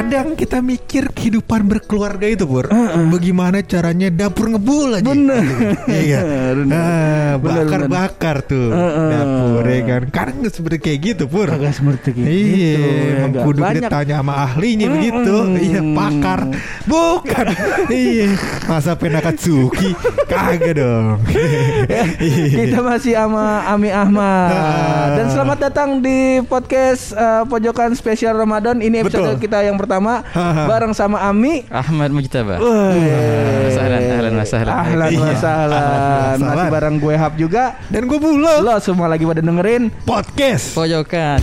Kadang kita mikir kehidupan berkeluarga itu Pur Bagaimana caranya dapur ngebul aja Bener. Iya Bener. Ah, Bener, Bakar-bakar tuh Heeh. Dapur ya kan Kadang nggak seperti kayak gitu Pur Agak seperti gitu. Iya, ya emang gak? kudu ditanya sama ahlinya Mm-mm. begitu. Iya, pakar. Bukan. iya, masa penakatsuki kagak dong. Iya. Kita masih sama Ami Ahmad Ah. Dan selamat datang di podcast eh, Pojokan Spesial Ramadan Ini episode Betul. kita yang pertama Ha-ha. Bareng sama Ami Ahmad Mujtaba. Sahlan, ahlan wa sahlan. Ahlan Iya. wa sahlan. Ahlan wa Masih bareng gue Hap juga Dan gue bulo Lo semua lagi pada dengerin podcast. Pojokan.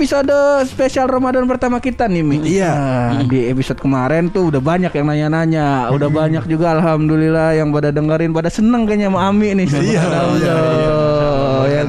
Episode spesial Ramadan pertama kita nih Mi Iya. Nah, Di episode kemarin tuh udah banyak yang nanya-nanya Udah banyak juga Alhamdulillah yang pada dengerin Pada seneng kayaknya sama Ami nih Iya, Subhanallah. iya, iya.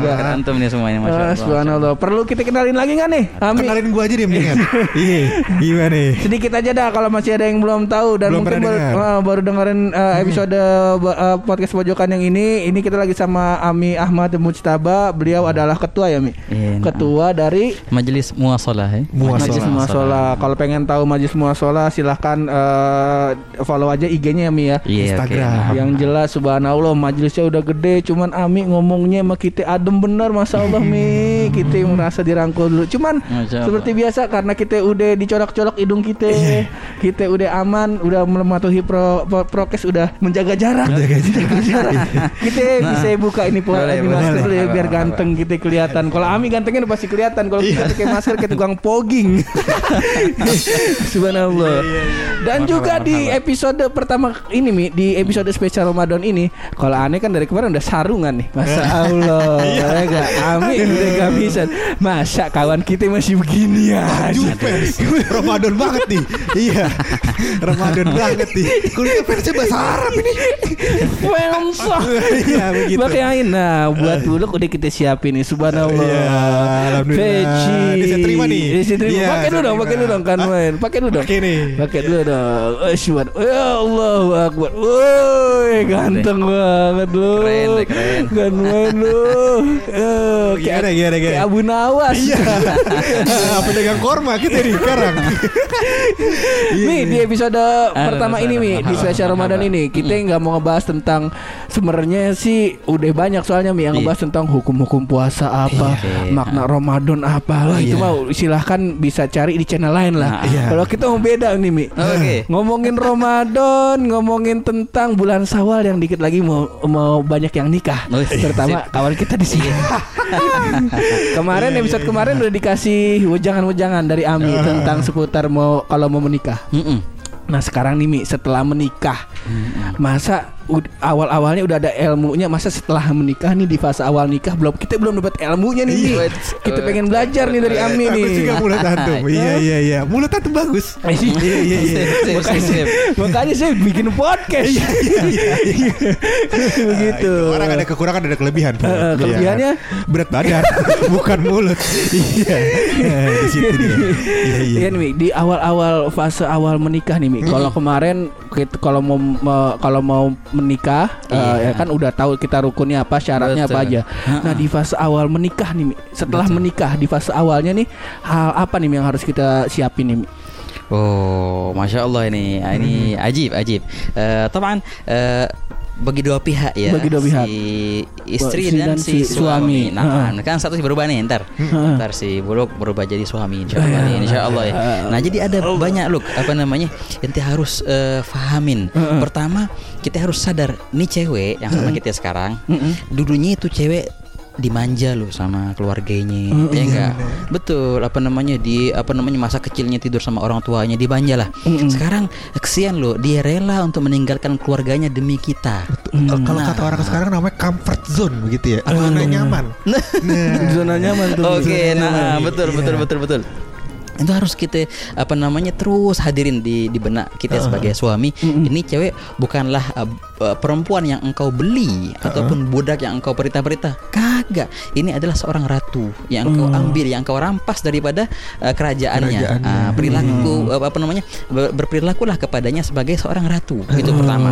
Gak? antum nih semuanya masya Ah, Allah. Subhanallah Perlu kita kenalin lagi gak nih Ami? Kenalin gue aja deh mendingan. Iya, gimana nih? Sedikit aja dah kalau masih ada yang belum tahu dan Belum mungkin baru, ah, baru dengerin uh, episode uh, podcast pojokan yang ini. Ini kita lagi sama Ami Ahmad Mujtaba. Beliau adalah ketua ya Mi. Nah. Ketua dari Majelis muasalah ya. Muasalah. Majlis Muasalah. Kalau pengen tahu Majlis Muasalah silahkan uh, follow aja IG-nya ya Mi ya. Iya, oke. Instagram. Yang jelas subhanallah majelisnya udah gede cuman Ami ngomongnya sama kita adem bener Masya Allah Mi. Kita merasa dirangkul dulu. Cuman Masya seperti biasa karena kita udah dicolok-colok hidung kita Iya. Kita udah aman Udah mematuhi pro, pro- prokes Udah menjaga jarak. Menjaga jarak. Kita bisa buka ini po- Boleh, ini masker ya Biar ganteng kita kelihatan. Kalau Ami gantengnya udah pasti kelihatan. Kalau kita pakai masker kita tukang pogging. Subhanallah. Dan juga di episode pertama ini Mi Di episode spesial Ramadan ini Kalau aneh kan dari kemarin udah sarungan nih. Masa Allah ya gak? Ami udah gak bisa. Masa kawan kita masih begini ya? Baju pers. Ramadan banget nih. Iya. Ramadan banget nih. Kuliah persnya bahasa Arab ini. Wemsa Iya begitu. Makanya nah buat dulu udah kita siapin nih Subhanallah. Iya, Alhamdulillah. Ini saya terima nih. Ini saya terima. Iya, Pakai dulu dong Pakai dulu dong kan main Pakai dulu dong. Pakai nih. Pakai dulu dong. Oh syukur Ya Allah Akbar. Woi ganteng banget lu Keren keren. Kan main lu Eh, Gimana, gimana, gimana? Abu Nawas Iya Pedagang korma kita nih sekarang Iya, Mi iya. di episode pertama ini Mi di spesial Ramadan ini kita nggak mau ngebahas tentang sebenarnya sih udah banyak soalnya Mi yang Iya. ngebahas tentang hukum-hukum puasa apa Iya. makna Ramadan apa lah itu Iya. mau silahkan bisa cari di channel lain lah. Iya. Kalau kita mau beda nih Mi. Ngomongin Ramadan, ngomongin tentang bulan Sawal yang dikit lagi mau mau banyak yang nikah. Oh, iya. Terutama kawan kita di sini. kemarin episode kemarin udah dikasih wejangan-wejangan dari Ami tentang seputar mau kalau mau menikah. Mm-mm. Nah sekarang nih Mi setelah menikah Masa ud- awal-awalnya udah ada ilmunya Masa setelah menikah nih di fase awal nikah belum Kita belum dapat ilmunya nih. Iya. Kita pengen belajar nih dari Ami nih. Bagus juga mulut antum. Iya iya iya. Mulut antum bagus. Iya iya iya. Sip, makanya, sip. makanya saya bikin podcast. Begitu. Orang ada kekurangan ada kelebihan. Eh, eh, Iya. kelebihannya? Berat badan Bukan mulut. Iya. Eh, Di situ dia. Iya iya. Iya di awal-awal fase awal menikah nih Mi. Kalau kemarin kalau mau kalau mau menikah Iya. ya kan udah tahu kita rukunnya apa, syaratnya apa Betul. aja. Nah, di fase awal menikah nih. Setelah menikah di fase awalnya nih hal apa nih yang harus kita siapin nih? Oh, masya Allah ini, Ah, ini ajib, ajib. Eh, taman eh, bagi dua pihak ya. Bagi dua pihak. Si istri Si dan, dan si, si suami. suami. Nah, kan satu sih berubah nih ntar. Ntar si buluk berubah jadi suami insya Allah nih, insya Allah ya. Nah, jadi ada banyak look apa namanya yang kita harus eh, fahamin. Pertama, kita harus sadar nih cewek yang sama kita sekarang, dulunya itu cewek dimanja loh sama keluarganya. Ya enggak? betul. Apa namanya di apa namanya masa kecilnya tidur sama orang tuanya dimanja lah. Sekarang kesian loh dia rela untuk meninggalkan keluarganya demi kita. Eh, Kalau kata orang sekarang namanya comfort zone begitu ya? Zona nyaman? Nah Zona nyaman tuh. Oke, Zona nah nyaman. betul Iya. betul betul betul. Itu harus kita apa namanya terus hadirin di di benak kita sebagai suami. Ini cewek bukanlah uh, uh, perempuan yang engkau beli ataupun budak yang engkau perintah-perintah. Kagak. Ini adalah seorang ratu yang engkau ambil yang engkau rampas daripada uh, kerajaannya. Kerajaannya. Ah, perilaku uh, apa namanya ber- berperilakulah kepadanya sebagai seorang ratu. Itu pertama.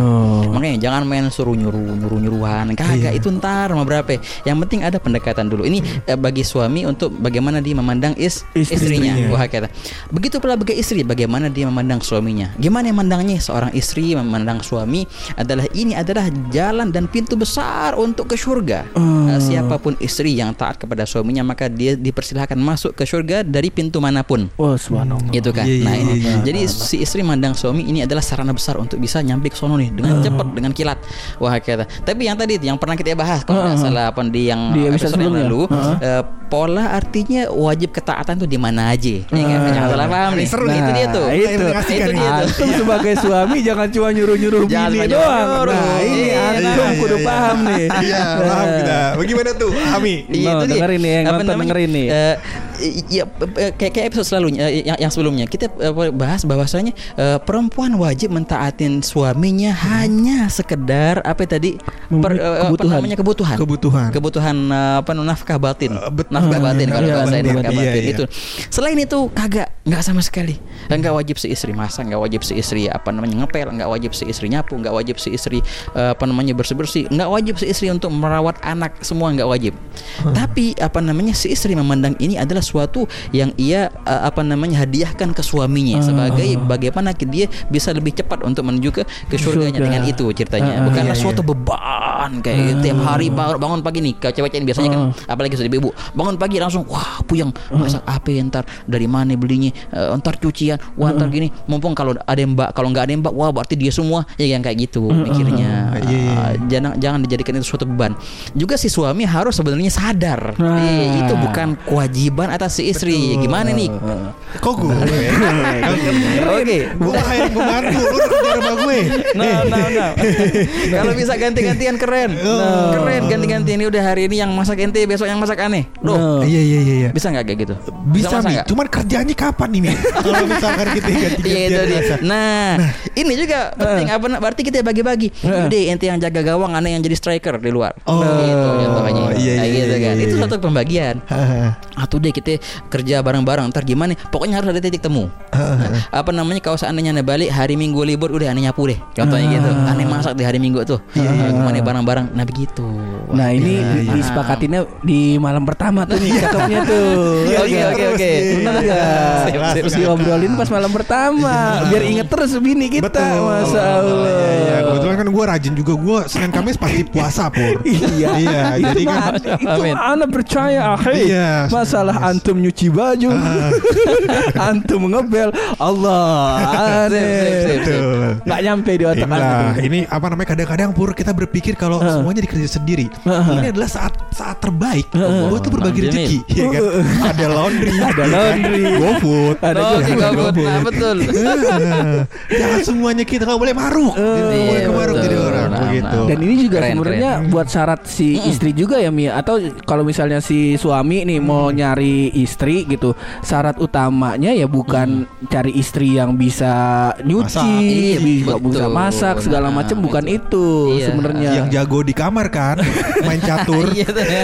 Makanya jangan main suruh nyuruh nyuruh nyuruhan kagak itu ntar sama berapa. Yang penting ada pendekatan dulu. Ini eh, bagi suami untuk bagaimana dia memandang is Istrinya. istrinya. Wah kata begitu pula bagi istri bagaimana dia memandang suaminya gimana memandangnya seorang istri memandang suami adalah ini adalah jalan dan pintu besar untuk ke surga Eh, siapa pun istri yang taat kepada suaminya maka dia dipersilahkan masuk ke surga dari pintu mana pun Oh subhanallah. itu kan. Iya, iya, nah, ini. iya, jadi si istri mandang suami ini adalah sarana besar untuk bisa nyampe ke sono nih dengan cepat, dengan kilat. Wah kata. Tapi yang tadi yang pernah kita bahas kalau nggak salah apa di yang Di episode yang lalu, Heeh. eh, pola artinya wajib ketaatan tuh di mana aja. Nih, kan? Jangan salah paham nih. seru Nah, itu dia tuh. Itu. Itu dia tuh. Antum sebagai suami jangan cuma nyuruh-nyuruh bini doang. nyuruh. Nah, ini Iya, antum nah. kudu paham nih. Iya, paham kita. Bagaimana tuh, Ami? Iya No, dengerin nih, nonton dengerin nih. Ya kayak kayak episode selalunya yang, yang sebelumnya. Kita eh, bahas bahwasanya eh, perempuan wajib mentaatin suaminya hanya sekedar apa tadi per- eh, kebutuhan. namanya kebutuhan. Kebutuhan. kebutuhan apa nafkah batin. Eh, bet- nafkah ah, batin iya, kalau iya, bahasa batin. nafkah Iya, batin iya. itu. Selain itu kagak nggak sama sekali. Nggak wajib si istri masak nggak wajib si istri apa namanya ngepel nggak wajib si istri nyapu nggak wajib si istri apa namanya bersih bersih nggak wajib si istri untuk merawat anak semua nggak wajib. Tapi apa namanya si istri memandang ini adalah suatu yang ia eh, apa namanya hadiahkan ke suaminya sebagai bagaimana dia bisa lebih cepat untuk menuju ke ke surganya Surga. dengan itu ceritanya. Ah, bukanlah iya, iya. suatu beban kayak tiap hari bangun, pagi nih kalau cewek-cewek biasanya kan apalagi sudah ibu bangun pagi langsung wah puyeng. Masak apa ya ntar? Dari mana belinya? Eh, ntar cucian. Wah ntar gini. Mumpung kalau ada mbak kalau nggak ada mbak wah berarti dia semua. Ya yang kayak gitu mikirnya. Iya, iya, Ah, jangan jangan dijadikan itu suatu beban. Juga si suami harus sebenarnya sadar. Nah. Eh, itu bukan kewajiban atas si istri gimana nih Kok gue? oke Gue mah kayak pembantu, lu rumah gue. No, no, no. Kalau bisa ganti-gantian keren. Keren ganti-gantian ini udah hari ini yang masak ente, besok yang masak aneh. Loh, No. Iya, iya, iya, iya. bisa nggak kayak gitu? Bisa, masak nih. nggak? Cuman kerjanya kapan nih? Kalau misalkan kita Iya ganti-gantian dia. masak. Nah, ini juga penting apa berarti kita bagi-bagi. Udah ente yang jaga gawang, aneh yang jadi striker di luar. Oh, gitu iya, Kayak iya, gitu iya, kan. iya, Itu iya. satu pembagian. Atau deh kita kerja bareng-bareng ntar gimana? Pokoknya harus ada titik temu. Nah, apa namanya kalau seandainya anda balik hari Minggu libur udah aneh nyapu deh. Contohnya gitu. Aneh masak di hari Minggu tuh. Nah, Gimana bareng-bareng. Nah begitu. Nah ini Iya, di- iya. disepakatinnya di malam pertama tuh nih cakepnya tuh. Iya, Oke iya, oke terus oke. sip. Diobrolin pas malam pertama Biar inget terus bini kita Betul. Masya Allah Iya, iya. Kebetulan kan gue rajin juga. Gue Senin Kamis pasti puasa, Pur. Iya Iya, jadi kan Itu anak percaya akhi Iya. Masalah antum nyuci baju. Antum ngebel. Allah Aneh. Nggak nyampe di otak Inilah, antum ini. apa namanya kadang-kadang pur kita berpikir kalau semuanya dikerja sendiri. Ini adalah saat saat terbaik. Buat tuh berbagi rezeki, ya kan? Ada laundry, Ada laundry. GoFood, Ada Oh, GoFood. Nah, betul. Jangan semuanya kita nggak boleh maruk, nggak boleh Iya, ke maruk betul. jadi orang Nah, begitu. nah. Dan ini juga Keren, sebenarnya buat syarat si istri juga ya Mia Atau kalau misalnya si suami nih mau nyari istri gitu Syarat utamanya ya bukan cari istri yang bisa nyuci Masak. Iya, Bisa betul. bisa masak segala Nah, macam bukan itu. itu Iya. sebenarnya Yang jago di kamar kan, main catur. Iya ya.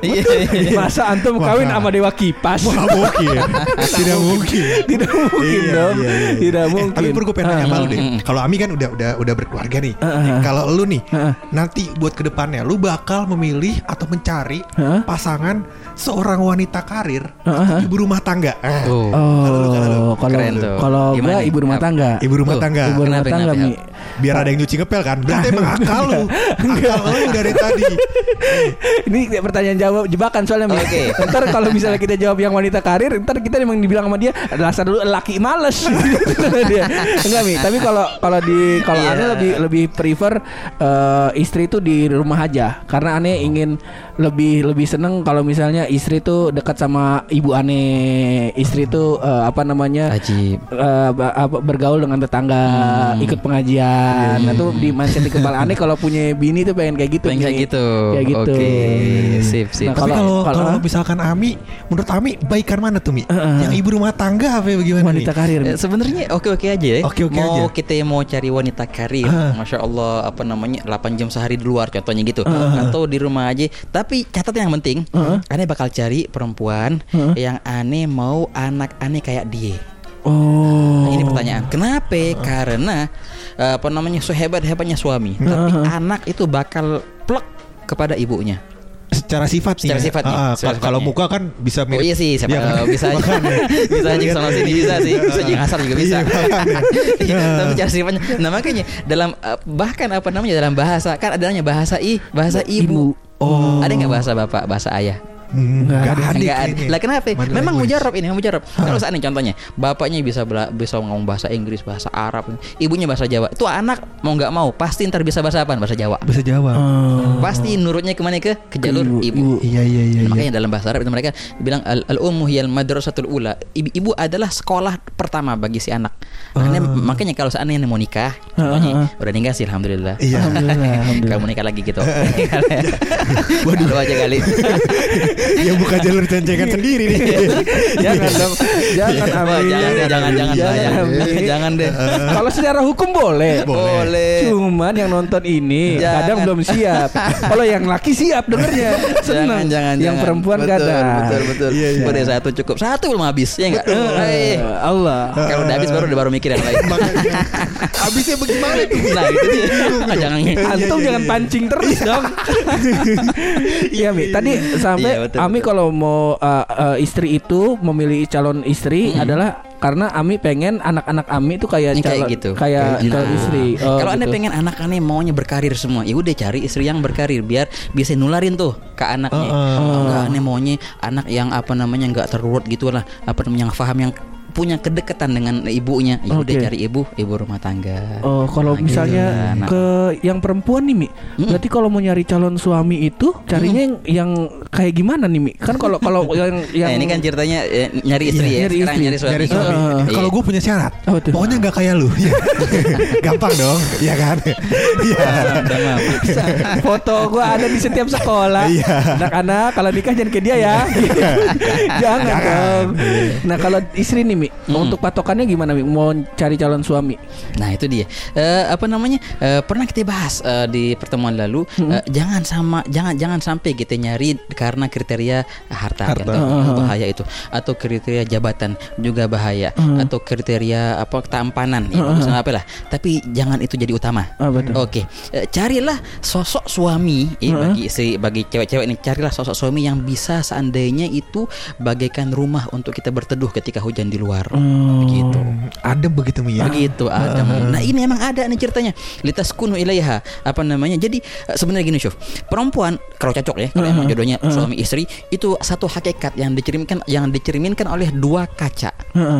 Iya. Masa antum kawin sama dewa kipas Wah, mungkin. Tidak mungkin. Tidak mungkin Iya, dong iya, iya, iya. Tidak Eh, mungkin Tapi pur gue pengen nanya lu deh. Mm. Kalau Ami kan udah udah udah berkeluarga nih. Heeh. Kalau lu nih, Heeh. nanti buat ke depannya, lu bakal memilih atau mencari Heeh. pasangan seorang wanita karir atau Heeh. ibu rumah tangga. Tuh. Oh, kalau kalau nih? ibu rumah tangga. Ibu rumah Tuh. tangga. Ibu rumah tangga Mi. Biar ada yang nyuci ngepel kan. Berarti emang akal lu. Akal lu dari tadi. Ini pertanyaan jawab jebakan soalnya. Oke. Ntar kalau misalnya kita jawab yang wanita karir, ntar kita memang dibilang sama dia dasar dulu laki males. dia. Enggak Mi, tapi kalau kalau di kalau aneh lebih lebih prefer eh, istri itu di rumah aja karena aneh ingin lebih lebih seneng kalau misalnya istri itu dekat sama ibu aneh. Istri itu eh, apa namanya? Ajib. apa, bergaul dengan tetangga, ikut pengajian. Nah tuh di mindset di kepala aneh kalau punya bini tuh pengen kayak gitu. Pengen kayak gitu. Kayak gitu. Oke, sip sip. Nah, Tapi Kalau- kalau kalau- kalau misalkan Ami, menurut Ami baikan mana tuh Mi? Heeh. Yang ibu rumah tangga apa ya bagaimana Wanita Mi? karir. Eh, Sebenarnya oke-oke aja ya. Oke-oke mau aja. kita mau cari wanita karir, Ah. masya Allah apa namanya 8 jam sehari di luar contohnya gitu, atau di rumah aja. Tapi catatan yang penting, aneh bakal cari perempuan yang aneh mau anak aneh kayak dia. Oh. Nah, ini pertanyaan. Kenapa? Karena eh, apa namanya sehebat hebatnya suami, tapi anak itu bakal plek kepada ibunya. Secara sifat. Secara ya? sifatnya, Ah, secara Kalau muka kan bisa Oh mirip. iya sih, siapa Iya kan? bisa aja, bisa aja sama sini bisa sih, bisa aja ngasar juga bisa. Iya, Tapi cara sifatnya, nah makanya dalam eh, bahkan apa namanya dalam bahasa kan ada namanya bahasa i, bahasa ibu. Oh. Ada nggak bahasa bapak, bahasa ayah? Hmm, Nggak nggak ada adik Enggak ada. Lah kenapa? Memang language. mujarab ini, mujarab. Kalau seandainya contohnya, bapaknya bisa bela- bisa ngomong bahasa Inggris, bahasa Arab, ibunya bahasa Jawa. Itu anak mau nggak mau pasti ntar bisa bahasa apa? Bahasa Jawa. Bahasa Jawa. Oh. Pasti nurutnya ke mana ke? Ke jalur ibu, ibu. ibu. Iya iya iya. iya. Makanya dalam bahasa Arab itu mereka bilang al, al ummu hiyal madrasatul ula. Ibu, ibu adalah sekolah pertama bagi si anak. Makanya, makanya kalau seandainya mau nikah, contohnya udah nikah sih alhamdulillah. Iya. Alhamdulillah. alhamdulillah. Kamu nikah lagi gitu. Waduh aja kali. Yang buka jalur cencengan sendiri nih. jangan dong. Jangan Amin. jangan deh, jangan jangan sayang. Amin. Jangan deh. Kalau secara hukum boleh. Boleh. Cuman yang nonton ini Jangan. kadang belum siap. Kalau yang laki siap dengernya. Seneng. Jangan jangan Yang jangan. perempuan betul, kadang. Betul betul. Iya, iya. Udah satu cukup. Satu belum habis ya enggak? Eh, Allah. Kalau udah habis baru udah baru mikir yang lain. Habisnya bagaimana tuh? Nah, itu dia. jangan Antum iya, jangan iya. pancing terus dong. Iya Mi, tadi sampai Iya, betul, Ami betul. kalau mau uh, uh, istri itu memilih calon istri adalah karena Ami pengen anak-anak Ami itu kayak Yang kayak calon gitu. kayak Nah, calon istri. Oh, kalau anda gitu. pengen anak aneh maunya berkarir semua, ya udah cari istri yang berkarir biar bisa nularin tuh ke anaknya. Heeh. Enggak aneh maunya anak yang apa namanya nggak terurut gitu lah, apa namanya yang paham yang punya kedekatan dengan ibunya. Ya udah Oke. cari ibu, ibu rumah tangga. Oh, kalau Nah, misalnya gitu. Nah, ke yang perempuan nih, Mi. Berarti kalau mau nyari calon suami itu carinya yang, yang kayak gimana nih, Mi? Kan kalau kalau yang yang Nah, ini kan ceritanya eh, nyari istri Iya, ya. nyari Sekarang istri. nyari suami. Suami. Heeh. Iya. Kalau gue punya syarat, tuh? pokoknya nggak kayak lu. Iya. Gampang dong, iya kan? Iya. foto gua ada di setiap sekolah. Iya. Anak-anak kalau nikah jangan kayak dia ya. jangan dong. Nah, kalau istri nih, Mi, untuk patokannya gimana, Mi? Mau cari calon suami? Nah itu dia. Eh, apa namanya? Eh, pernah kita bahas eh, di pertemuan lalu. eh, jangan sama, jangan jangan sampai kita nyari karena kriteria harta, Harta. kan? bahaya itu. Atau kriteria jabatan juga bahaya. Atau kriteria apa ketampanan, ya, bagus apa lah. Tapi jangan itu jadi utama. Betul. Oke, Eh, carilah sosok suami eh, bagi istri, bagi cewek-cewek ini carilah sosok suami yang bisa seandainya itu bagaikan rumah untuk kita berteduh ketika hujan di luar. Begitu. Ada begitu ya? Begitu ada. Nah, ini emang ada nih ceritanya. Litas kunu ilaiha. Apa namanya? Jadi eh, sebenarnya gini, Syuf. Perempuan kalau cocok ya, kalau emang jodohnya suami istri itu satu hakikat yang dicerminkan yang dicerminkan oleh dua kaca.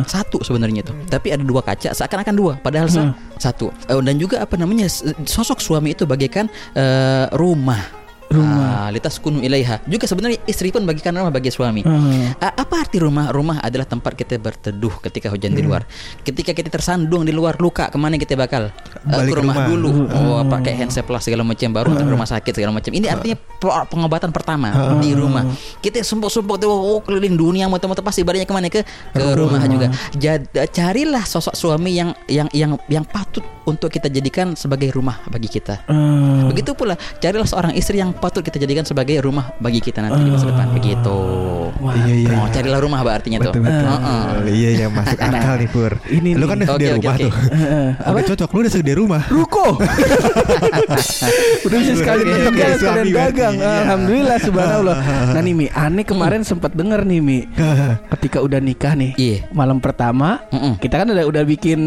Satu sebenarnya itu. Tapi ada dua kaca seakan-akan dua, padahal sa- satu. Eh, dan juga apa namanya? Sosok suami itu bagaikan eh, rumah. Rumah. litas kunu ilaiha. Juga sebenarnya istri pun bagikan rumah bagi suami. Hmm. A- apa arti rumah? Rumah adalah tempat kita berteduh ketika hujan di luar. Ketika kita tersandung di luar luka, ke mana kita bakal? Balik ke ke rumah, rumah. dulu. Oh, pakai handset lah segala macam baru ke rumah sakit segala macam. Ini artinya pe- pengobatan pertama di rumah. Kita sumpuk-sumpuk tuh oh, keliling dunia muter-muter pasti badannya ke mana ke ke rumah juga. Jad, carilah sosok suami yang yang yang yang patut untuk kita jadikan sebagai rumah bagi kita. Hmm. Begitu pula carilah seorang istri yang patut kita jadikan sebagai rumah bagi kita nanti di masa depan. Begitu. Iya iya. Oh, carilah rumah bah artinya tuh. Betul betul. Heeh. Iya iya masuk akal nih Pur. Ini lu kan udah sediain oke, rumah oke. tuh. Udah cocok lu udah sediain rumah. Ruko. Udah bisa sekali oke, sekalian berarti. dagang. Iya. Alhamdulillah subhanallah. Nah nih Mi, aneh kemarin sempat denger nih Mi. Ketika udah nikah nih, Iya. malam pertama, Mm-mm. kita kan udah udah bikin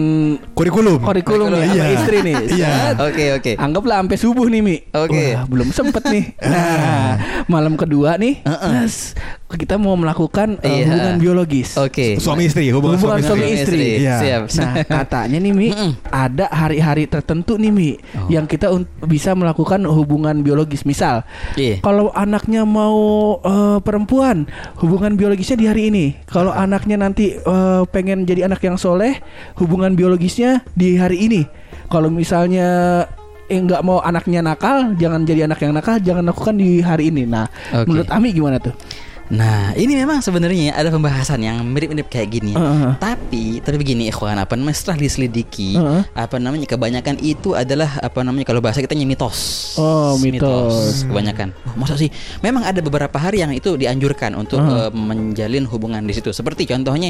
Kurikulum. kurikulum nih sama Iya. istri nih. Iya. Oke, oke. Anggaplah sampai subuh nih Mi. Oke. Belum sempet nih. Nah, malam kedua nih, yes, kita mau melakukan uh, Iya. hubungan biologis. Oke. Suami istri, hubungan, Hubungan suami, suami istri. istri. Iya. Siap. Nah katanya nih Mi. Ada hari-hari tertentu nih Mi Oh. Yang kita bisa melakukan hubungan biologis Misal Iya. Kalau anaknya mau eh, perempuan Hubungan biologisnya di hari ini Kalau anaknya nanti eh, pengen jadi anak yang soleh Hubungan biologisnya di hari ini kalau misalnya eh nggak mau anaknya nakal, jangan jadi anak yang nakal, jangan lakukan di hari ini. Nah, Oke. menurut Ami gimana tuh? Nah, ini memang sebenarnya ada pembahasan yang mirip-mirip kayak gini. Heeh. Tapi, tapi begini ikhwan, apa namanya setelah diselidiki, Heeh. apa namanya kebanyakan itu adalah apa namanya kalau bahasa kita mitos. Oh, mitos. kebanyakan. Wah, masa sih? Memang ada beberapa hari yang itu dianjurkan untuk Heeh. eh, menjalin hubungan di situ. Seperti contohnya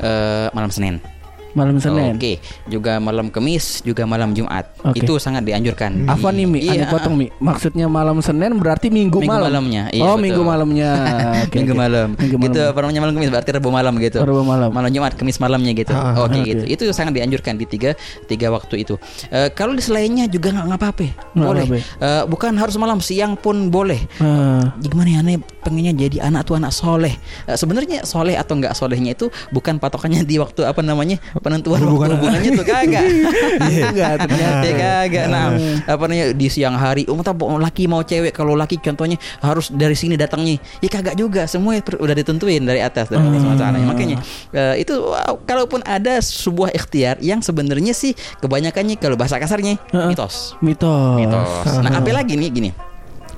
eh, malam Senin. Malam Senin. Oke, juga malam Kamis, juga malam Jumat. Oke. Itu sangat dianjurkan. Apa nih Mi? Iya. Ane potong Mi. Maksudnya malam Senin berarti minggu, Minggu malam. malamnya, iya, oh, betul. minggu malamnya. Oke, minggu oke. malam. Minggu malam. Gitu namanya malam Kamis berarti Rabu malam gitu. Rabu malam. Malam Jumat, Kamis malamnya gitu. Ah, Oke oke. gitu. Itu sangat dianjurkan di tiga tiga waktu itu. Eh, kalau di selainnya juga nggak apa-apa. Boleh. Eh, bukan harus malam, siang pun boleh. Ah. Gimana ya aneh pengennya jadi anak tuh anak soleh. Eh, Sebenarnya soleh atau nggak solehnya itu bukan patokannya di waktu apa namanya penentuan Hubungan. waktu hubungannya tuh kagak. Enggak ternyata. Ya kagak nah apa namanya di siang hari oh entah mau laki mau cewek kalau laki contohnya harus dari sini datangnya ya kagak juga semua udah ditentuin dari atas dari Allah SWT. makanya eh, itu wow, kalaupun ada sebuah ikhtiar yang sebenarnya sih kebanyakannya kalau bahasa kasarnya mitos Mitos. mitos nah apalagi nih gini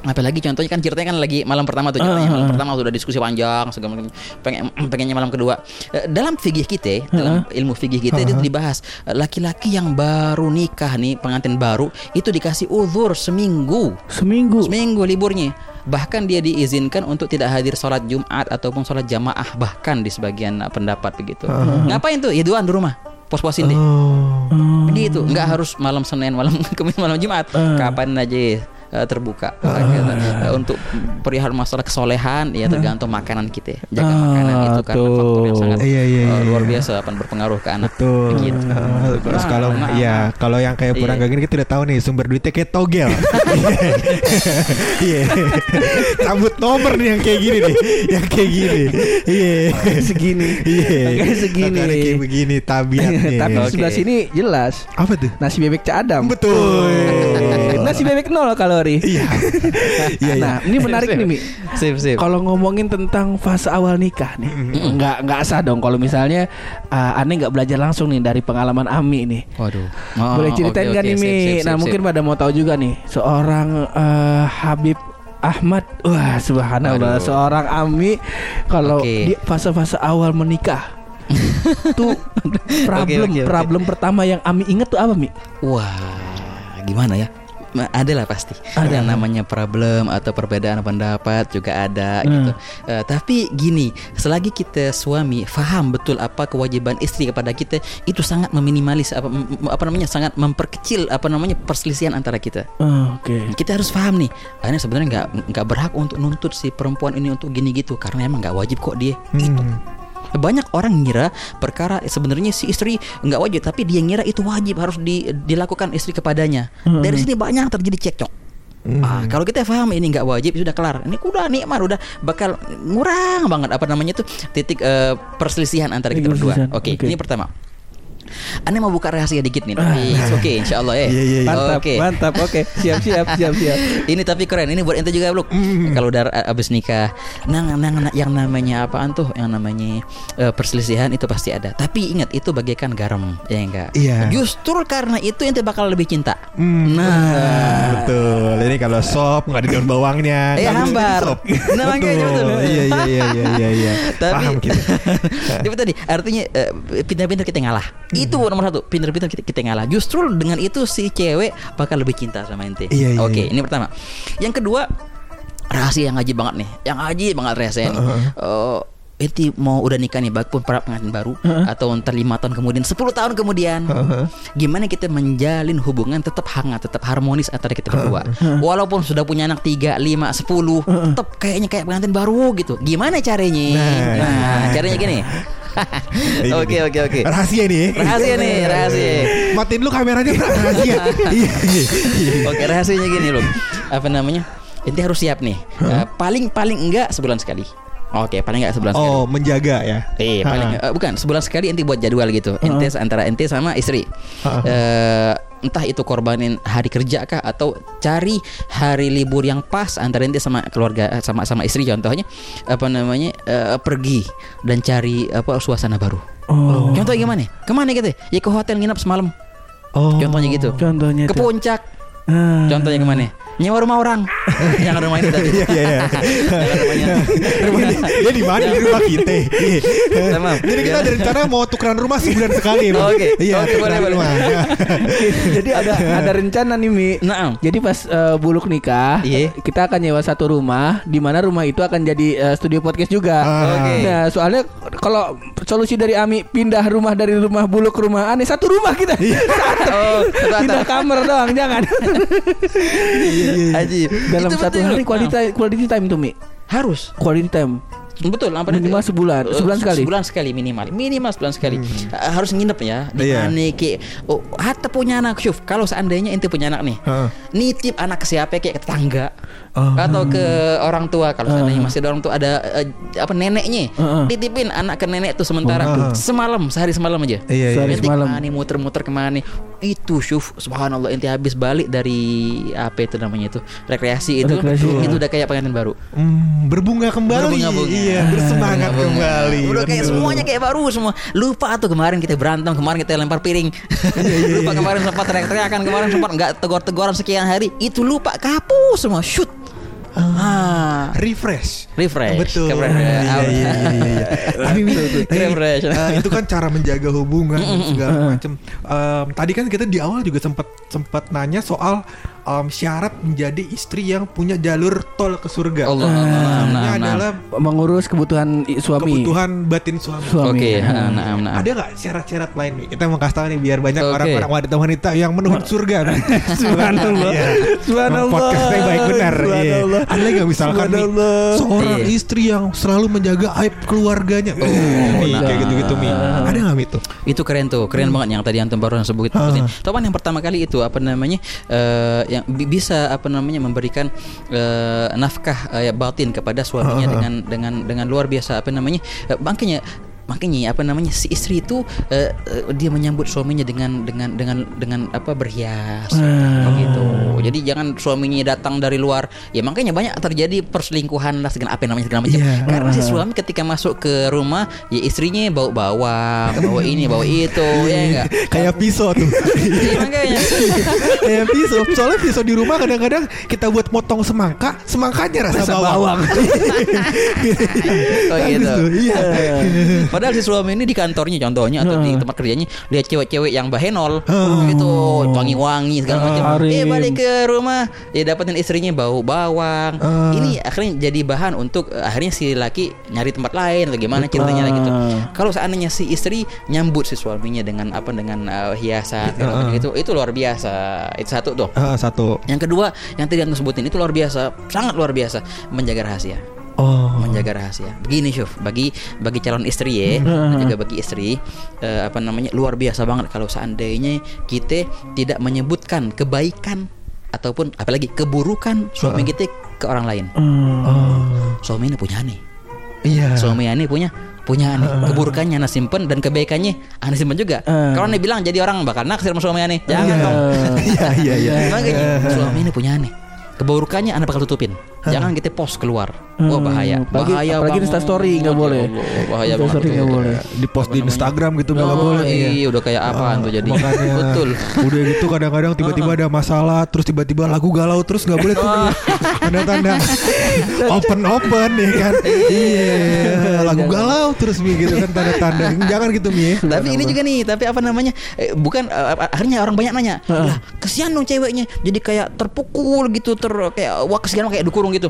apalagi contohnya kan ceritanya kan lagi malam pertama tuh contohnya Ah, malam ah. pertama sudah diskusi panjang segala macam pengen pengennya malam kedua. Eh, dalam fikih kita dalam ilmu fikih kita itu dibahas eh, laki-laki yang baru nikah nih pengantin baru itu dikasih uzur seminggu. Seminggu. seminggu liburnya. Bahkan dia diizinkan untuk tidak hadir sholat Jumat ataupun sholat jamaah bahkan di sebagian eh, pendapat begitu. Ngapain tuh? Ya doan di rumah pos-posin deh Oh. Hmm. begitu. Nggak harus malam Senin malam Kamis malam Jumat. Eh. kapan aja eh, terbuka Eh, untuk perihal masalah kesolehan ya tergantung makanan kita jaga Ah, makanan itu karena faktor yang sangat Iya, iya, eh, iya, luar iya. biasa akan berpengaruh ke anak Betul. begitu Eh, Terus Nah, kalau nah, ya nah. kalau yang kayak kurang Iya. gini kita udah tahu nih sumber duitnya kayak togel. Iya. Cabut nomor nih yang kayak gini nih, yang kayak gini. Iya. segini. Iya. Segini. Kayak begini tabiatnya. Tapi sebelah sini jelas. apa tuh? Nasi bebek Cak Adam. Betul. Nasi bebek nol kalori. Iya. Iya, iya. Nah, ini menarik nih Mi. sip sip Kalau ngomongin tentang fase awal nikah nih, nggak nggak sah dong kalau misalnya uh, aneh nggak belajar langsung nih dari pengalaman Ami nih. waduh Oh, Boleh ceritain oke, nggak oke, nih Mi? sip, nah sip, mungkin sip. pada mau tahu juga nih seorang eh, Habib Ahmad, wah subhanallah, Aduh. seorang Ami kalau di fase-fase awal menikah tuh problem Oke, oke, oke. problem pertama yang Ami inget tuh apa Mi? Wah, gimana ya? Ada lah pasti. Ada. Yang namanya problem atau perbedaan pendapat juga ada gitu. Eh, tapi gini, selagi kita suami faham betul apa kewajiban istri kepada kita, itu sangat meminimalis apa, apa namanya sangat memperkecil apa namanya perselisihan antara kita. Oh, Oke. Kita harus paham nih, karena sebenarnya nggak nggak berhak untuk nuntut si perempuan ini untuk gini gitu, karena emang nggak wajib kok dia. Gitu. Banyak orang ngira perkara sebenarnya si istri nggak wajib, tapi dia ngira itu wajib harus di- dilakukan istri kepadanya. Dari sini banyak terjadi cekcok. Ah, kalau kita paham ini nggak wajib sudah kelar. Ini udah nikmat, udah bakal ngurang banget apa namanya tuh titik eh, perselisihan antara kita berdua. Perselisihan, Oke, oke. ini pertama. Ane mau buka rahasia dikit nih, tapi it's okay insya Allah ya. Iya, iya, iya. Mantap, Oke. mantap. Oke, siap, siap, siap, siap. Ini tapi keren. Ini buat ente juga, Bluk. Kalau udah a- abis nikah, nang, nang, nang- yang namanya apaan tuh? Yang namanya eh, perselisihan itu pasti ada. Tapi ingat itu bagaikan garam, ya enggak? Iya. Justru karena itu ente bakal lebih cinta. Hmm, Nah. betul. Ini kalau sop nggak ada daun bawangnya. Eh, bisa hambar. sop. Nah, makanya betul. Iya iya iya iya iya. iya. Tapi Paham kita. Tapi tadi artinya eh, pintar-pintar kita ngalah. Itu nomor satu. Pintar-pintar kita, kita ngalah. Justru dengan itu si cewek bakal lebih cinta sama ente. Iya, iya, Oke, iya. ini pertama. Yang kedua rahasia yang ngaji banget nih. Yang ngaji banget rahasia nih. Oh, Enti mau udah nikah nih, baik pun para pengantin baru atau ntar lima tahun kemudian, 10 tahun kemudian, gimana kita menjalin hubungan tetap hangat, tetap harmonis antara kita berdua, walaupun sudah punya anak 3, 5, 10 tetap kayaknya kayak pengantin baru gitu. Gimana caranya? Nah. Nah, caranya gini. Ini Oke nih. oke oke. Rahasia nih. Rahasia nih, rahasia. Matiin lu kameranya rahasia. Iya iya. iya. Oke rahasianya gini loh. Apa namanya? Ente harus siap nih. Eh, paling paling enggak sebulan sekali. Oke, paling enggak sebulan sekali. Oh menjaga ya. Eh, paling eh, bukan sebulan sekali ente buat jadwal gitu. Ente antara ente sama istri. Ha. Eh, entah itu korbanin hari kerja kah atau cari hari libur yang pas antara ente sama keluarga eh, sama sama istri contohnya apa namanya eh, pergi dan cari apa suasana baru. Oh. Contoh gimana? Ke mana gitu? Ya ke hotel nginap semalam. Oh. Contohnya gitu. Contohnya Ke puncak. Ah. Contohnya ke mana? Nyewa rumah orang. Jangan rumah ini tadi. Iya iya iya. Rumahnya. Rumah dia, dia di mana di rumah kita. Iya. Tamam. Jadi kita ada rencana mau tukeran rumah sebulan sekali. Bang. Oke. Iya, Oke, boleh, tukeran boleh. rumah. Jadi ada ada rencana nih Mi. Naam. Jadi pas eh, buluk nikah, Iya. kita akan nyewa satu rumah, di mana rumah itu akan jadi eh, studio podcast juga. Ah. Oke. Nah, soalnya kalau solusi dari Ami pindah rumah dari rumah buluk ke rumah aneh satu rumah kita. Oh, satu pindah kamar doang, jangan. Ajib. Dalam Itu satu betul, hari quality quality time tuh Mi. harus Quality time. Betul, apa Minimal itu? sebulan. Eh, Sebulan sekali? Sebulan sekali minimal. Minimal sebulan sekali. Eh, harus nginep ya. Di Iya. mana kayak oh, hatta punya anak, Syuf. Kalau seandainya ente punya anak nih. Heeh. Nitip anak ke siapa kayak ke tetangga. Oh. Atau ke orang tua kalau seandainya masih ada orang tua ada eh, apa neneknya. Heeh. Ditipin anak ke nenek tuh sementara Oh. semalam, sehari semalam aja. Iya, iya. Sehari semalam. ke mana, muter-muter ke mana Itu Syuf Subhanallah Ente habis balik dari Apa itu namanya itu Rekreasi itu Rekreasi, Itu ya. udah kayak pengantin baru Hmm, berbunga kembali. Berbunga-bunga. Iya, bersemangat Berbunga-bunga. kembali. Udah kayak semuanya kayak baru semua. Lupa tuh kemarin kita berantem, kemarin kita lempar piring. Iya, lupa kemarin sempat teriak-teriakan, kemarin sempat nggak tegur-teguran sekian hari. Itu lupa kapu semua. Shoot. Ah. refresh. Refresh. Betul. Keren. Iya, iya, iya. Tapi Refresh. itu kan cara menjaga hubungan segala macam. Em, tadi kan kita di awal juga sempat sempat nanya soal em, syarat menjadi istri yang punya jalur tol ke surga. Allah. Ah, Nah, nah, nah. adalah Mengurus kebutuhan suami. kebutuhan batin suami. Suami. Oke, nah, nah, nah. Ada nggak syarat-syarat lain nih? Kita mau kasih tahu nih biar banyak orang-orang wanita-wanita yang menuju surga. Subhanallah. Iya. Subhanallah. Podcastnya baik benar. Iya. Subhanallah. Ada lagi nggak misalkan nih seorang Iya. istri yang selalu menjaga aib keluarganya. Oh, nih, nah. kayak gitu-gitu mi. Ada nggak mi tuh? Itu keren tuh, keren banget yang tadi antum baru sebut sebutin. Tahu kan yang pertama kali itu apa namanya eh, yang bi- bisa apa namanya memberikan eh, nafkah eh, batin kepada suaminya dengan dengan dengan luar biasa apa namanya eh, makanya makanya apa namanya si istri itu eh, eh, dia menyambut suaminya dengan dengan dengan dengan apa berhias begitu jadi jangan suaminya datang dari luar ya makanya banyak terjadi perselingkuhan lah segala apa namanya segala macam Iya. karena si suami ketika masuk ke rumah ya istrinya bawa bawang bawa ini bawa itu ya enggak Kayak pisau tuh. Iya, makanya Kayak pisau. Soalnya pisau di rumah kadang-kadang kita buat motong semangka, semangkanya rasa, Rasa bawang. oh Bagus gitu tuh, Iya. Padahal si suami ini di kantornya contohnya atau di tempat kerjanya lihat cewek-cewek yang bahenol Hmm. gitu wangi-wangi segala Ah, macam. Eh balik ke rumah ya dapetin istrinya bau bawang. Ah. Ini akhirnya jadi bahan untuk akhirnya si laki nyari tempat lain atau gimana ceritanya gitu. Ah. Kalau seandainya si istri nyambut si suaminya dengan apa dengan eh, hiasan macam itu itu luar biasa. Itu satu tuh. Ah, satu. Yang kedua, yang tadi anda sebutin itu luar biasa, sangat luar biasa menjaga rahasia Oh. menjaga rahasia. Begini Syuf, bagi bagi calon istri ya, dan juga bagi istri eh, apa namanya luar biasa banget kalau seandainya kita tidak menyebutkan kebaikan ataupun apalagi keburukan suami kita ke orang lain. Oh. Suami ini punya nih. Iya. Suami ini punya punya nih. Keburukannya anda simpen dan kebaikannya anda simpen juga. Ah. Kalau anda bilang jadi orang bakal naksir sama suami ane, jangan dong. Iya, iya, iya. Makanya suami ini punya nih. Keburukannya anda bakal tutupin. Jangan kita post keluar. Wah bahaya. Apalagi- Bahaya apalagi banget. Insta story nggak Ya boleh. Allah, bahaya Insta banget. story nggak boleh. Di post di Instagram gitu nggak Oh, boleh. iya, udah kayak apaan tuh jadi. Makanya Betul. Udah gitu kadang-kadang tiba-tiba ada masalah Terus tiba-tiba lagu galau Terus nggak boleh tuh Mi. Tanda-tanda Open-open ya kan Iya Lagu galau terus Mi gitu kan Tanda-tanda Jangan gitu Mi Tapi ini juga nih, tapi apa namanya? eh, bukan eh, akhirnya orang banyak nanya, "Lah, kesian dong ceweknya. Jadi kayak terpukul gitu, ter kayak wah kesian kayak dikurung gitu."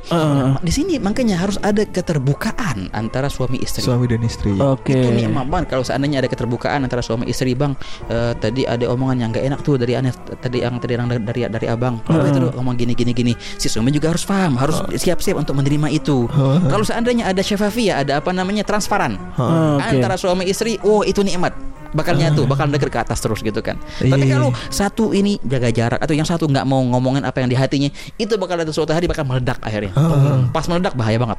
Di sini makanya harus ada keterbukaan antara suami istri. Suami dan istri Oke. Itu nikmat banget kalau seandainya ada keterbukaan antara suami istri bang. Eh, tadi ada omongan yang gak enak tuh dari aneh tadi yang tadi yang dari dari abang. Apa itu Dok? ngomong gini gini gini. Si suami juga harus paham, harus siap-siap untuk menerima itu. Kalau seandainya ada syafafiyah, ada apa namanya transparan Oke. antara suami istri, oh itu nikmat. Bakal nyatu, bakal dekat ke atas terus gitu kan. Tapi Iya. kalau satu ini jaga jarak atau yang satu nggak mau ngomongin apa yang di hatinya, itu bakal ada suatu hari bakal meledak akhirnya. Pas meledak bahaya banget.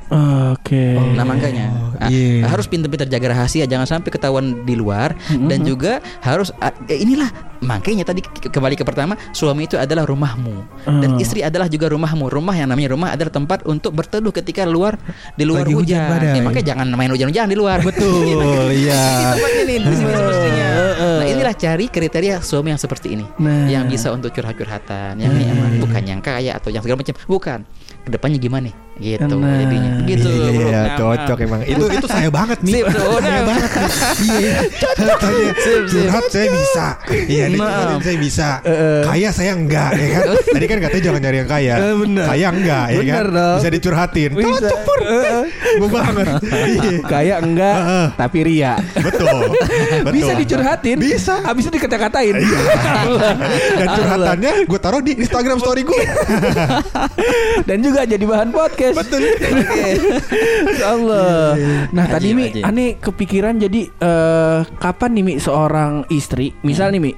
Oke. Nah makanya ah, iya. harus pintar-pintar jaga rahasia, jangan sampai ketahuan di luar dan juga harus ah, eh, inilah makanya tadi ke- kembali ke pertama suami itu adalah rumahmu dan istri adalah juga rumahmu. Rumah yang namanya rumah adalah tempat untuk berteduh ketika luar di luar Lagi hujan hujan. badai. Eh, makanya jangan main hujan-hujan di luar. Betul Ini Iya tempatnya nih di sini semestinya. Nah inilah cari kriteria suami yang seperti ini, Nah. yang bisa untuk curhat-curhatan, yang emang bukan yang kaya atau yang segala macam, bukan. Ke depannya gimana? Gitu Nah. jadinya. Begitu. Iya, bro. iya, Nah, cocok nah. emang. Itu itu saya banget nih. Sip. Saya Nah. banget nih. Iya. Tanya curhat saya bisa. Iya, dicurhatin saya bisa. Kaya saya enggak ya kan. Tadi kan katanya jangan nyari yang kaya. Eh, bener. Kaya enggak ya Bener kan. dong. Bisa dicurhatin. Bisa. Cocok pur. Gue banget. Iya. Kayak enggak, tapi ria. Betul. Betul. Bisa dicurhatin. Bisa. Iya. Habis itu dikata-katain. Dan curhatannya gue taruh di Instagram story gue. Dan juga jadi bahan podcast. Betul. Allah. Nah Ajib, tadi Mi, aneh kepikiran jadi eh, kapan nih Mi seorang istri, misal nih Mi,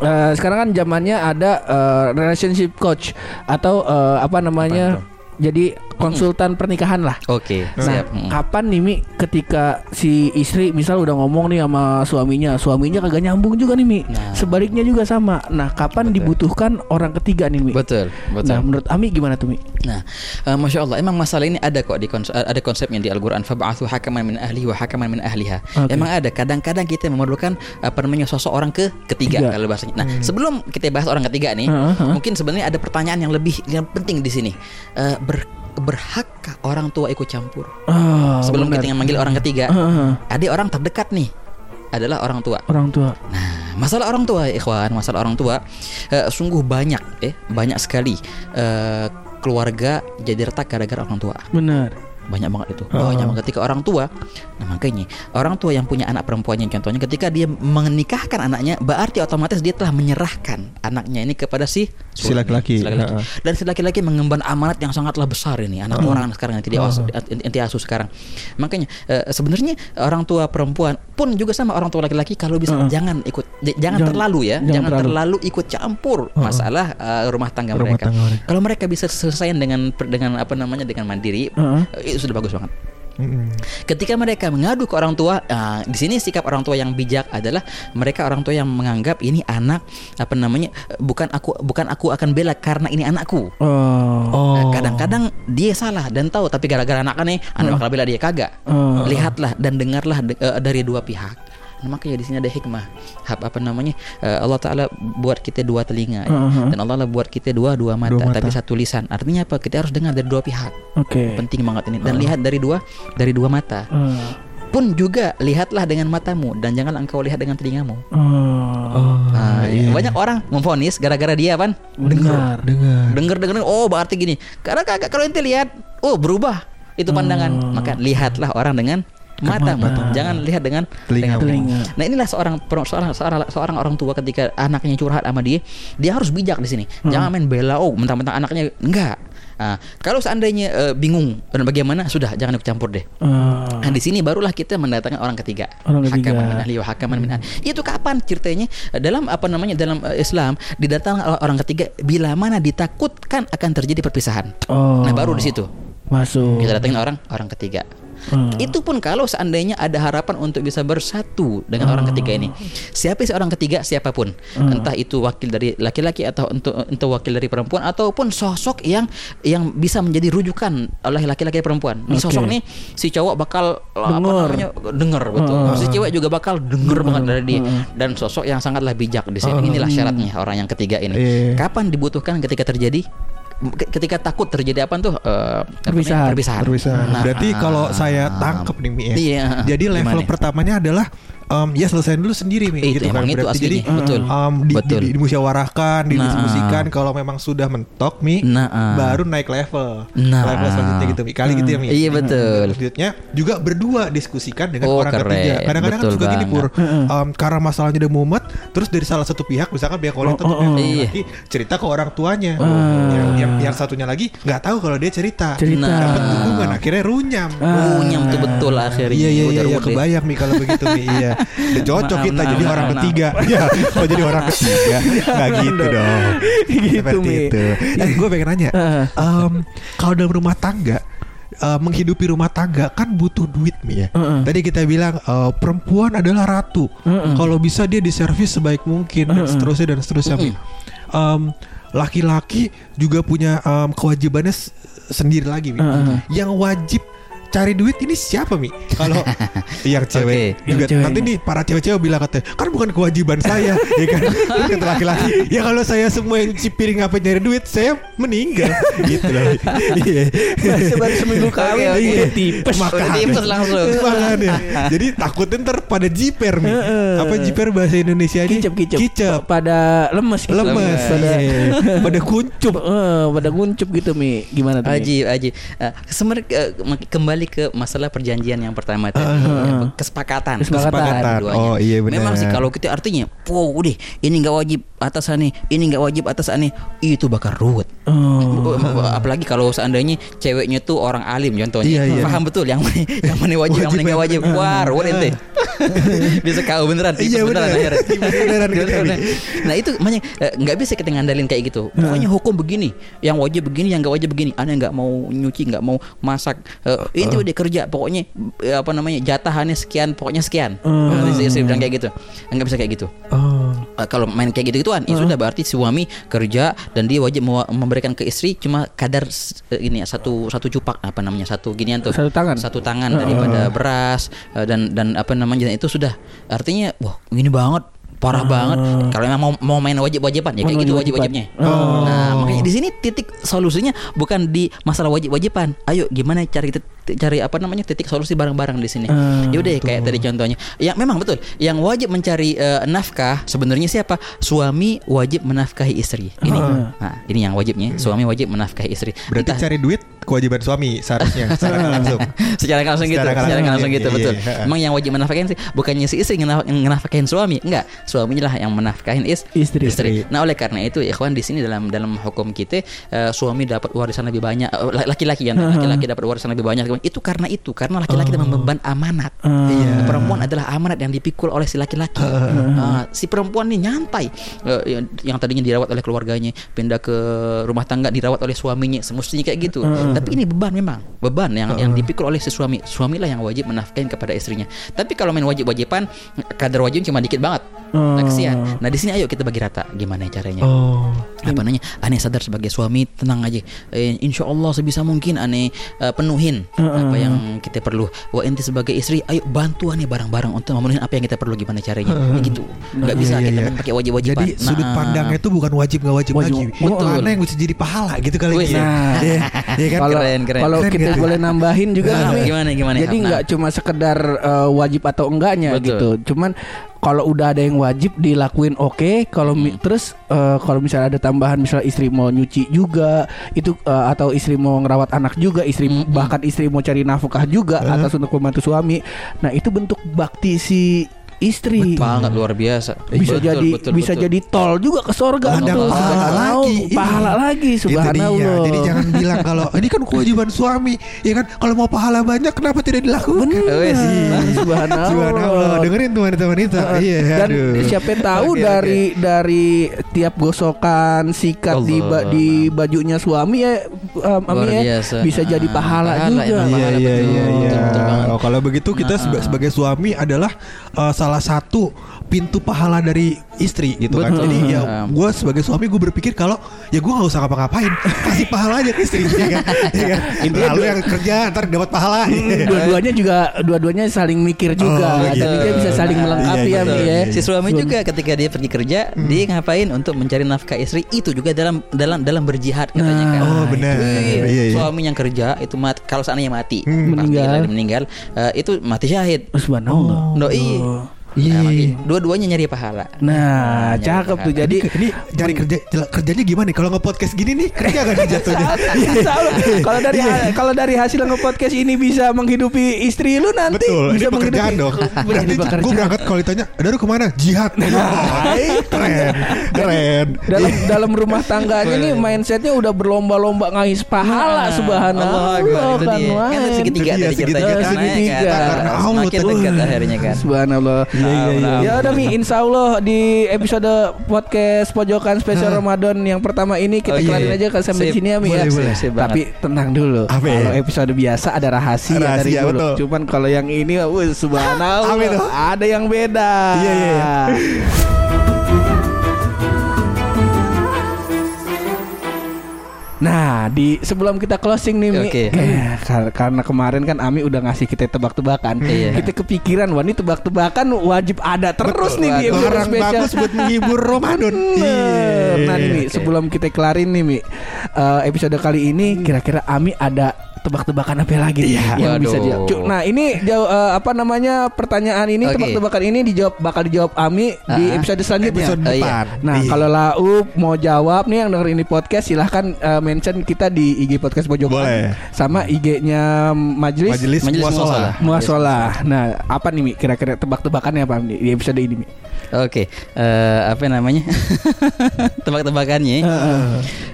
eh, sekarang kan zamannya ada eh, relationship coach atau eh, apa namanya, jadi konsultan pernikahan lah. Oke, Nah, siap. Mm. kapan nih Mi ketika si istri misal udah ngomong nih sama suaminya, suaminya kagak nyambung juga nih Mi. Nah. Sebaliknya juga sama. Nah, kapan dibutuhkan orang ketiga nih Mi? Betul, betul. Nah, menurut Ami gimana tuh Mi? Nah, eh, masya Allah, emang masalah ini ada kok di kons- ada konsepnya di Al-Quran. Fab'athu hakaman min ahli wa hakaman min ahliha. Oke. Emang ada. Kadang-kadang kita memerlukan apa namanya sosok orang ke ketiga Tiga. kalau bahasanya. Nah, sebelum kita bahas orang ketiga nih, Heeh, heeh. mungkin sebenarnya ada pertanyaan yang lebih yang penting di sini. Eh, ber- berhakkah orang tua ikut campur? Oh, sebelum benar. kita memanggil orang ketiga, Heeh. ada orang terdekat nih adalah orang tua. orang tua. Nah, masalah orang tua, ikhwan, masalah orang tua eh, sungguh banyak, eh, banyak sekali eh, keluarga jadi retak gara-gara orang tua. Benar. Banyak banget itu. Banyak banget ketika orang tua. Nah, makanya orang tua yang punya anak perempuannya contohnya ketika dia menikahkan anaknya, berarti otomatis dia telah menyerahkan anaknya ini kepada si Si laki-laki. Si. Heeh. Dan si laki-laki mengemban amanat yang sangatlah besar ini anak orang sekarang yang tidak inti asuh sekarang. Makanya eh, sebenarnya orang tua perempuan pun juga sama orang tua laki-laki kalau bisa jangan ikut jangan, Jangan- terlalu ya, jangan jangan, terlalu. terlalu ikut campur masalah eh, rumah tangga Rumah mereka. tangga mereka. Kalau mereka bisa selesaikan dengan dengan apa namanya dengan mandiri, Heeh. Eh, itu sudah bagus banget. Ketika mereka mengadu ke orang tua, ah, di sini sikap orang tua yang bijak adalah mereka orang tua yang menganggap ini anak apa namanya eh, bukan aku bukan aku akan bela karena ini anakku. Oh. Nah, kadang-kadang dia salah dan tahu tapi gara-gara anak aneh anak bakal bela dia kagak. Oh. Lihatlah dan dengarlah de- eh, dari dua pihak. Nah, makanya di sini ada hikmah. Hab apa namanya? Eh, Allah taala buat kita dua telinga ya. Uh-huh. dan Allah lah buat kita dua dua mata, Dua mata. tapi satu lisan. Artinya apa? Kita harus dengar dari dua pihak. Oke. Penting banget ini dan lihat dari dua dari dua mata Eh, pun juga lihatlah dengan matamu dan jangan engkau lihat dengan telingamu. oh. Nah, iya. Banyak orang memfonis gara-gara dia apa? Dengar. Dengar. Dengar dengar oh berarti gini. Karena kagak kalau ente lihat oh berubah itu pandangan. Maka lihatlah orang dengan matamu. Jangan lihat dengan Telingamu. Telinga. Nah inilah seorang seorang seorang seorang orang tua ketika anaknya curhat sama dia, dia harus bijak di sini. Jangan main bela oh mentang-mentang anaknya enggak. Nah, kalau seandainya eh, bingung dan bagaimana sudah jangan ikut campur deh. Eh, Nah di sini barulah kita mendatangkan orang ketiga. Orang ketiga. Hakaman min ahli wa hakaman min ahli. Itu kapan ceritanya? Dalam apa namanya dalam eh, Islam didatangkan orang ketiga bila mana ditakutkan akan terjadi perpisahan. oh. Nah baru di situ Masuk. kita datangin orang orang ketiga. Hmm. Itu pun kalau seandainya ada harapan untuk bisa bersatu dengan orang ketiga ini. Siapa sih orang ketiga siapa pun, entah itu wakil dari laki-laki atau untuk untuk wakil dari perempuan ataupun sosok yang yang bisa menjadi rujukan oleh laki-laki perempuan. Ini Oke. sosok nih si cowok bakal apa Dengar. namanya denger betul. Si cewek juga bakal denger banget dari dia dan sosok yang sangatlah bijak di sini. Inilah syaratnya orang yang ketiga ini. Iya. Kapan dibutuhkan ketika terjadi ketika takut terjadi apa tuh eh, namanya? Perpisahan. perpisahan. Perpisahan. Nah, Berarti kalau saya tangkep nih Mi ya. Iya. Jadi level Gimana? pertamanya adalah em, ya selesaiin dulu sendiri Mi Itu, gitu emang kan. itu Berarti aslinya. jadi Betul. em, di, Betul. di- dimusyawarahkan, Nah. didiskusikan kalau memang sudah mentok Mi, Nah, ah. baru naik level. Nah. Level selanjutnya gitu Mi. Kali gitu ya Mi. Iya, betul. Selanjutnya juga berdua diskusikan dengan Oh, orang keren. ketiga. Kadang-kadang kan juga gini Pur. em, karena masalahnya udah mumet, terus dari salah satu pihak misalkan pihak wanita Oh, oh, pihak oh. laki-laki cerita ke orang tuanya. Yang, yang, yang satunya lagi nggak tahu kalau dia cerita. Cerita. Nah. Dapat dukungan akhirnya runyam. Ah. Runyam tuh betul akhirnya. Iya iya iya, iya kebayang nih kalau begitu nih iya. Udah cocok kita maaf, jadi maaf, orang maaf. ketiga. Iya, kalau jadi orang ketiga nggak gitu dong. Gitu, Seperti Mi. itu. Eh, gue pengen nanya, em, kalau dalam rumah tangga eh, menghidupi rumah tangga kan butuh duit nih ya. Heeh. Tadi kita bilang eh, perempuan adalah ratu. Heeh. Kalau bisa dia diservis sebaik mungkin dan seterusnya dan seterusnya. Mi. Em, laki-laki juga punya em, kewajibannya sendiri lagi. Heeh. Yang wajib cari duit ini siapa mi? Kalau yang cewek Oke. juga Yang cewek. nanti nih para cewek-cewek bilang katanya kan bukan kewajiban saya, ya kan? Terus kata laki-laki, ya kalau saya semua yang cuci piring apa nyari duit, saya meninggal, gitu loh. Iya. Baru seminggu kawin oke. udah tipes. Udah tipes langsung. Makanya. Jadi takutnya ntar pada jiper mi. Apa jiper bahasa Indonesia ini? Kicep kicep. Kicep. Pada lemes gitu. Lemes. Pada Iya. Pada kuncup. Eh, pada nguncup gitu mi. Gimana tuh? Mi? Aji, Aji. Uh, sebenarnya uh, mak- kembali ke masalah perjanjian yang pertama tadi. Ya, kesepakatan. Kesepakatan. Keduanya. Oh, iya, benar. Memang sih kalau kita artinya, wow, udah ini nggak wajib atas ani, ini nggak wajib atas ani, itu bakal ruwet. Oh. Apalagi kalau seandainya ceweknya tuh orang alim contohnya, Iya, iya. paham betul yang mana yang mana wajib, yang mana nggak wajib. Wah, ruwet ente. Bisa kau beneran, Iya, beneran bener. akhirnya. Beneran Beneran. nih. Nah itu makanya eh, nggak bisa kita ngandalin kayak gitu. Pokoknya hukum begini, yang wajib begini, yang nggak wajib begini. Aneh nggak mau nyuci, nggak mau masak. Eh, udah kerja. Pokoknya eh, apa namanya jatahannya sekian, pokoknya sekian. Nah, istri, bilang kayak gitu. Nggak bisa kayak gitu. Oh. Eh, kalau main kayak gitu gituan, itu sudah berarti suami kerja dan dia wajib memberikan ke istri cuma kadar eh, ini ya, satu satu cupak apa namanya satu ginian tuh Satu tangan. satu tangan daripada beras dan dan apa namanya itu sudah artinya wah ini banget parah banget. Kalau memang mau mau main wajib-wajiban ya kayak gitu wajib-wajibnya nah makanya di sini titik solusinya bukan di masalah wajib-wajiban. Ayo gimana cari cari apa namanya titik solusi bareng-bareng di sini. Hmm, ya udah kayak tadi contohnya. Ya memang betul. Yang wajib mencari eh, nafkah sebenarnya siapa? Suami wajib menafkahi istri. Ini. Nah ini yang wajibnya. Suami wajib menafkahi istri. Berarti Entah- cari duit kewajiban suami seharusnya secara langsung. secara langsung gitu Secara nggak secara langsung. langsung, gitu iya, betul. iya. emang yang wajib menafkahin sih bukannya si istri ngenaf- ngenafkahin suami. Enggak suaminya lah yang menafkahin is Istri. Istri. nah oleh karena itu ikhwan di sini dalam dalam hukum kita eh, suami dapat warisan lebih banyak eh, laki-laki yang laki-laki dapat warisan lebih banyak. Itu karena itu karena laki-laki dapat memban amanat. Iya. perempuan adalah amanat yang dipikul oleh si laki-laki. Ah, si perempuan ini nyantai Eh, yang, yang tadinya dirawat oleh keluarganya pindah ke rumah tangga dirawat oleh suaminya semestinya kayak gitu. Tapi ini beban memang. Beban yang yang dipikul oleh si suami. Suamilah yang wajib menafkahin kepada istrinya. Tapi kalau main wajib-wajiban kadar wajib cuma dikit banget nah, kesian nah di sini ayo kita bagi rata gimana caranya Oh. apa namanya aneh sadar sebagai suami tenang aja eh, insya Allah sebisa mungkin aneh eh, penuhin apa yang kita perlu wah ente sebagai istri ayo bantu aneh bareng-bareng untuk memenuhi apa yang kita perlu gimana caranya Ya gitu nggak bisa Iya, kita iya. pakai wajib-wajiban Jadi sudut Nah, pandangnya itu bukan wajib nggak wajib, Wajib. lagi. Betul. Mana yang bisa jadi pahala gitu kali. Wih, ya. nah. Iya, iya kan? Kalau Keren, keren. kalau Keren, kita keren. boleh nambahin juga Nah, gimana, gimana, Jadi Hap? nggak cuma sekedar eh, wajib atau enggaknya Betul. gitu. Cuman kalau udah ada yang wajib dilakuin oke. Kalau mi- terus eh, kalau misalnya ada tambahan misalnya istri mau nyuci juga itu eh, atau istri mau ngerawat anak juga, istri bahkan istri mau cari nafkah juga atas untuk membantu suami. Nah itu bentuk bakti si istri. banget luar biasa bisa Betul, jadi betul, bisa betul. jadi tol juga ke sorga Ada tuh. pahala lagi. pahala Iya. lagi subhanallah. Jadi jangan bilang kalau ini kan kewajiban suami, ya kan? Kalau mau pahala banyak, kenapa tidak dilakukan? Wes. subhanallah Subhanallah. Dengerin teman-teman itu. Iya. dan aduh. siapa tahu Oke, dari dari tiap gosokan sikat di ba- Allah. di bajunya suami ya um, Luar ya, biasa. bisa jadi Ah, pahala, pahala, juga Iya iya betul, iya betul, iya. betul. Oh, kalau begitu kita Nah, seba- ah. sebagai suami adalah uh, salah satu pintu pahala dari istri gitu kan. Betul. Jadi ya Ah. gue sebagai suami gue berpikir kalau ya gue nggak usah ngapa-ngapain, kasih pahala aja ke istri ya kan. Ya kan? Lalu yang kerja ntar dapat pahala. dua-duanya juga dua-duanya saling mikir juga Oh, gitu. dia bisa saling melengkapi Iya, ya iya, iya, ya iya. Si suami juga ketika dia pergi kerja, dia ngapain untuk mencari nafkah istri itu juga dalam dalam dalam berjihad katanya kan. Oh, benar. Iya, iya. Suami yang kerja itu mat, kalau seandainya mati, Hmm. Meninggal. meninggal, eh, itu mati syahid. subhanallah Doi. Iya. Nah, makanya dua-duanya nyari pahala. Nah, nyari cakep tuh. Jadi Ini, ini cari kerja kerjanya gimana nih? Kalau nge podcast gini nih kerja gak nih jatuhnya? Allah, kalau dari kalau dari hasil nge-podcast ini bisa menghidupi istri lu nanti Betul, bisa ini pekerjaan menghidupi- dong. Berarti gue berangkat kalau ditanya, Daru ke mana? Jihad. keren, keren. dalam dalam rumah tangganya nih mindsetnya udah berlomba-lomba ngais pahala subhanallah Allah Akbar, itu kan dia. Kan segitiga tadi ceritanya segitiga. kan, Segitiga. kan? Semakin dekat akhirnya kan. Subhanallah. Iya, iya, iya. Ya udah Mi, insya Allah di episode podcast pojokan spesial Ramadan yang pertama ini kita Oh, iya, kelarin iya. aja ke sampai sini ya Mi ya. Boleh, boleh. Sip Tapi tenang dulu. Ya? Kalau episode biasa ada rahasia, dari Rahasia, dulu. betul. Cuman kalau yang ini wah subhanallah ada yang beda. Iya, iya, Nah, di sebelum kita closing nih, Mi, Oke. eh, kar- karena kemarin kan Ami udah ngasih kita tebak-tebakan. Iya. Kita kepikiran, wah ini tebak-tebakan wajib ada terus nih di episode Orang spesial. bagus buat menghibur Ramadan. Nah nih Oke. sebelum kita kelarin nih Mi, eh, episode kali ini kira-kira Ami ada tebak-tebakan apa lagi Iya. yang bisa Waduh. dijawab. Cuk, Nah ini jauh, eh, apa namanya pertanyaan ini Oke. tebak-tebakan ini dijawab bakal dijawab Ami di Ah. episode selanjutnya. Episode iya. depan. Nah Iya. kalau Laup mau jawab nih yang denger ini podcast silahkan eh, mention kita di IG podcast Pojokan Boleh. sama IG-nya Majelis, Majelis. Muasalah. Muasalah. Nah apa nih Mi kira-kira tebak-tebakannya apa Mi, di episode ini Mi? Oke, eh, apa namanya? Tebak-tebakannya.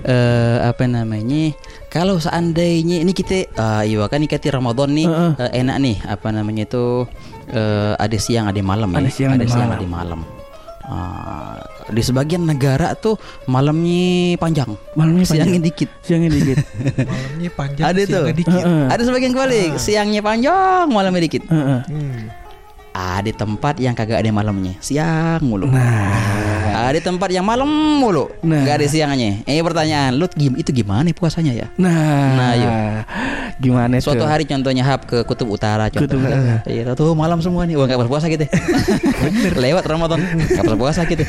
Eh, apa namanya? Kalau seandainya ini kita, ah, iya kan ini kita Ramadan nih Heeh. eh, enak nih. Apa namanya itu? eh, ada siang, ada malam ya. Ada siang, ada malam. ada malam. Ah, di sebagian negara tuh malamnya panjang, Malamnya siangnya panjang. dikit. Siangnya dikit. Malamnya panjang, Ada tuh. siangnya dikit. Heeh. Ada sebagian kebalik, siangnya panjang, malamnya dikit. Heeh. Hmm. Ada tempat yang kagak ada malamnya, siang mulu. Nah, Ada tempat yang malam mulu, Nah. nggak ada siangnya. Eh pertanyaan, lu gim- itu gimana puasanya ya? nah, Nah, yuk. gimana tuh? Suatu hari contohnya hap ke kutub utara Kutub contohnya. Iya, tuh malam semua nih. Wah, enggak berpuasa gitu. Lewat Ramadan, enggak berpuasa gitu.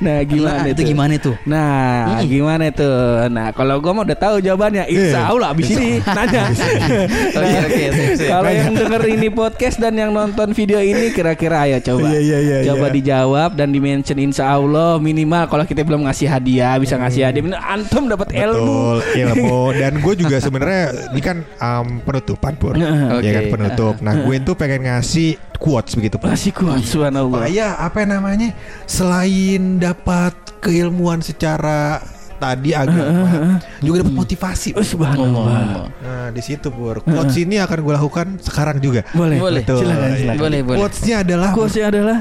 Nah, gimana Nah, itu? itu gimana tuh? Nah, gimana itu? Nah, kalau gua mau udah tahu jawabannya, insya Allah abis ini nanya. Oke, oke, sip, sip. Kalau yang denger ini podcast dan yang nonton video ini, kira-kira ayo coba, Iya, iya, iya, coba iya. dijawab dan di mention insya Allah minimal kalau kita belum ngasih hadiah bisa ngasih hadiah, minimal antum dapat ilmu. Betul, ilmu. Dan gue juga sebenarnya ini kan um, penutupan pur, Oke. ya kan penutup. Nah gue tuh pengen ngasih quotes begitu. Pur. Masih kuat, subhanallah. Supaya apa namanya? Selain dapat keilmuan secara tadi agama, juga dapat motivasi. Oh, subhanallah. Nah di situ pur. Quotes ini akan gue lakukan sekarang juga. Boleh, Boleh. Betul. Silakan, silakan. Boleh, boleh. Quotesnya adalah Quotesnya adalah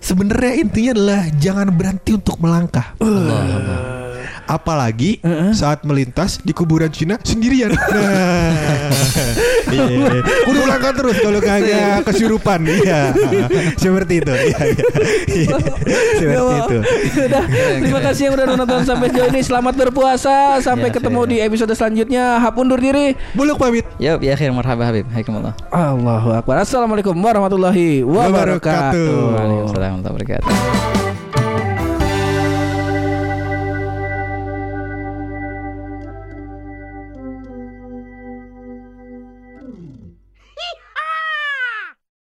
sebenarnya intinya adalah jangan berhenti untuk melangkah. Apalagi saat melintas di kuburan Cina sendirian. Nah, iya, iya. Kudu melangkah terus kalau kagak kesurupan. Iya, seperti itu. Iya, iya. Iya, seperti itu. Udah, terima kasih yang udah nonton sampai sejauh ini. Selamat berpuasa. Sampai Ya, ketemu di episode selanjutnya. Hap undur diri. Buluk pamit. Yuk, ya akhir marhaba Habib. Hayakumullah. Allahu Akbar. Assalamualaikum warahmatullahi wabarakatuh. Wabarakatuh. Waalaikumsalam warahmatullahi wabarakatuh.